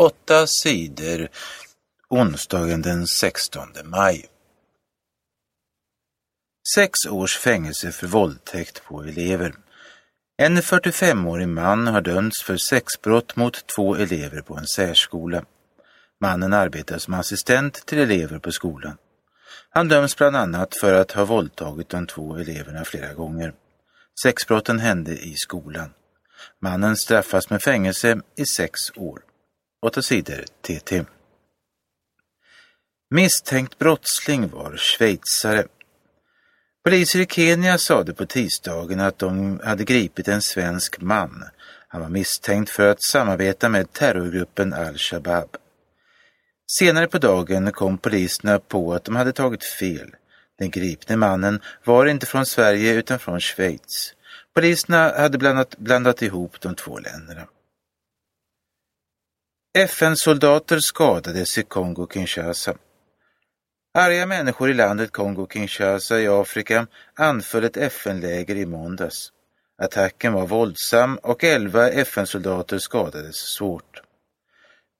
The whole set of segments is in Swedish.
Åtta sidor onsdagen den 16 maj. Sex års fängelse för våldtäkt på elever. En 45-årig man har dömts för sexbrott mot två elever på en särskola. Mannen arbetar som assistent till elever på skolan. Han döms bland annat för att ha våldtagit de två eleverna flera gånger. Sexbrotten hände i skolan. Mannen straffas med fängelse i sex år. Åtta sidor TT. Misstänkt brottsling var schweizare. Poliser i Kenya sade på tisdagen att de hade gripit en svensk man. Han var misstänkt för att samarbeta med terrorgruppen al-Shabaab. Senare på dagen kom poliserna på att de hade tagit fel. Den gripne mannen var inte från Sverige utan från Schweiz. Poliserna hade blandat, blandat ihop de två länderna. FN-soldater skadades i Kongo-Kinshasa. Arga människor i landet Kongo-Kinshasa i Afrika anföll ett FN-läger i måndags. Attacken var våldsam och elva FN-soldater skadades svårt.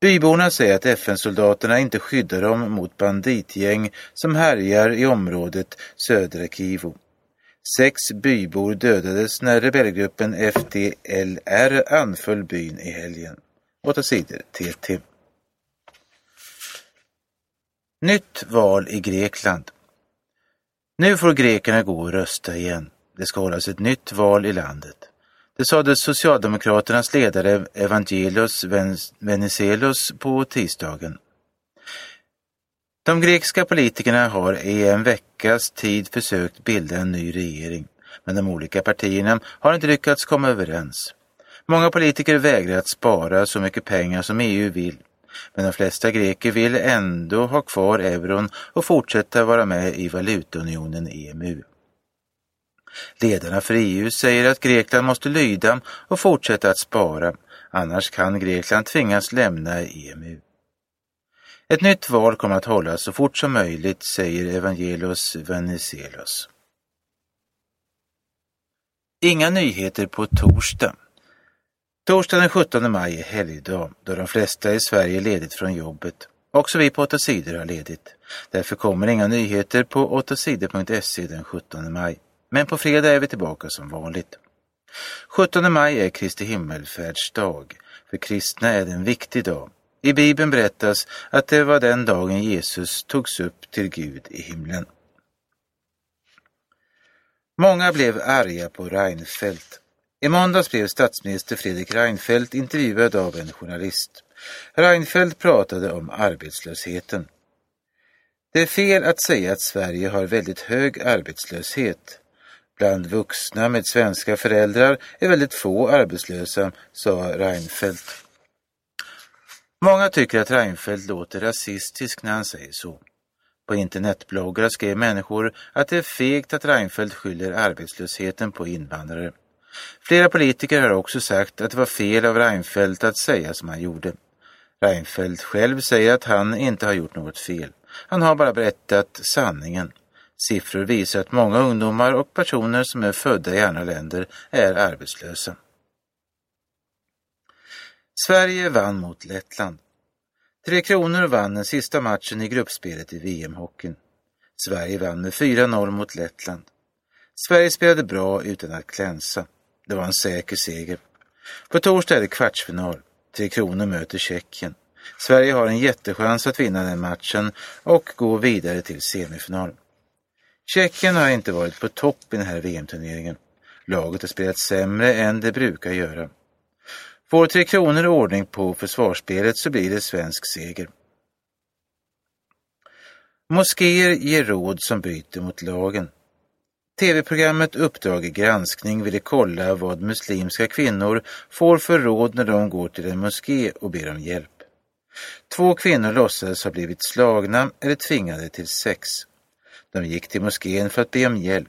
Byborna säger att FN-soldaterna inte skyddar dem mot banditgäng som härjar i området södra Kivu. Sex bybor dödades när rebellgruppen FDLR anföll byn i helgen. 8 sidor TT. Nytt val i Grekland. Nu får grekerna gå och rösta igen. Det ska hållas ett nytt val i landet. Det sade Socialdemokraternas ledare Evangelos Venizelos på tisdagen. De grekiska politikerna har i en veckas tid försökt bilda en ny regering, men de olika partierna har inte lyckats komma överens. Många politiker vägrar att spara så mycket pengar som EU vill, men de flesta greker vill ändå ha kvar euron och fortsätta vara med i valutaunionen EMU. Ledarna för EU säger att Grekland måste lyda och fortsätta att spara, annars kan Grekland tvingas lämna EMU. Ett nytt val kommer att hållas så fort som möjligt, säger Evangelos Venizelos. Inga nyheter på torsdag. Torsdagen den 17 maj är helgdag då de flesta i Sverige är ledigt från jobbet. Också vi på 8 sidor har ledigt. Därför kommer inga nyheter på 8sidor.se den 17 maj. Men på fredag är vi tillbaka som vanligt. 17 maj är Kristi himmelfärdsdag. För kristna är det en viktig dag. I Bibeln berättas att det var den dagen Jesus togs upp till Gud i himlen. Många blev arga på Reinfeldt. I måndags blev statsminister Fredrik Reinfeldt intervjuad av en journalist. Reinfeldt pratade om arbetslösheten. Det är fel att säga att Sverige har väldigt hög arbetslöshet. Bland vuxna med svenska föräldrar är väldigt få arbetslösa, sa Reinfeldt. Många tycker att Reinfeldt låter rasistisk när han säger så. På internetbloggar skrev människor att det är fegt att Reinfeldt skyller arbetslösheten på invandrare. Flera politiker har också sagt att det var fel av Reinfeldt att säga som han gjorde. Reinfeldt själv säger att han inte har gjort något fel. Han har bara berättat sanningen. Siffror visar att många ungdomar och personer som är födda i andra länder är arbetslösa. Sverige vann mot Lettland. Tre Kronor vann den sista matchen i gruppspelet i VM-hockeyn. Sverige vann med 4-0 mot Lettland. Sverige spelade bra utan att klänsa. Det var en säker seger. På torsdag är det kvartsfinal. Tre Kronor möter Tjeckien. Sverige har en jättechans att vinna den matchen och gå vidare till semifinal. Tjeckien har inte varit på topp i den här VM-turneringen. Laget har spelat sämre än det brukar göra. Får Tre Kronor ordning på försvarsspelet så blir det svensk seger. Moskéer ger råd som bryter mot lagen. TV-programmet Uppdrag granskning ville kolla vad muslimska kvinnor får för råd när de går till en moské och ber om hjälp. Två kvinnor låtsades ha blivit slagna eller tvingade till sex. De gick till moskén för att be om hjälp.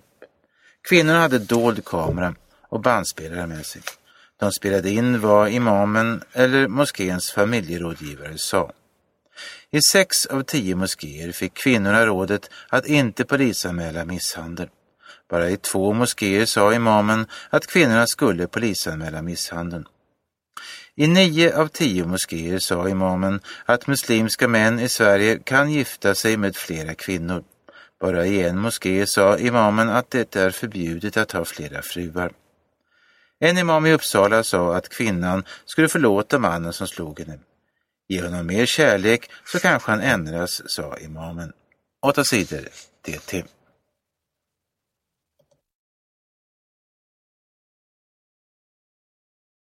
Kvinnorna hade dold kamera och bandspelare med sig. De spelade in vad imamen eller moskéns familjerådgivare sa. I sex av tio moskéer fick kvinnorna rådet att inte polisanmäla misshandel. Bara i två moskéer sa imamen att kvinnorna skulle polisanmäla misshandeln. I nio av tio moskéer sa imamen att muslimska män i Sverige kan gifta sig med flera kvinnor. Bara i en moské sa imamen att det är förbjudet att ha flera fruar. En imam i Uppsala sa att kvinnan skulle förlåta mannen som slog henne. Ge honom mer kärlek så kanske han ändras, sa imamen. Åtta sidor DT.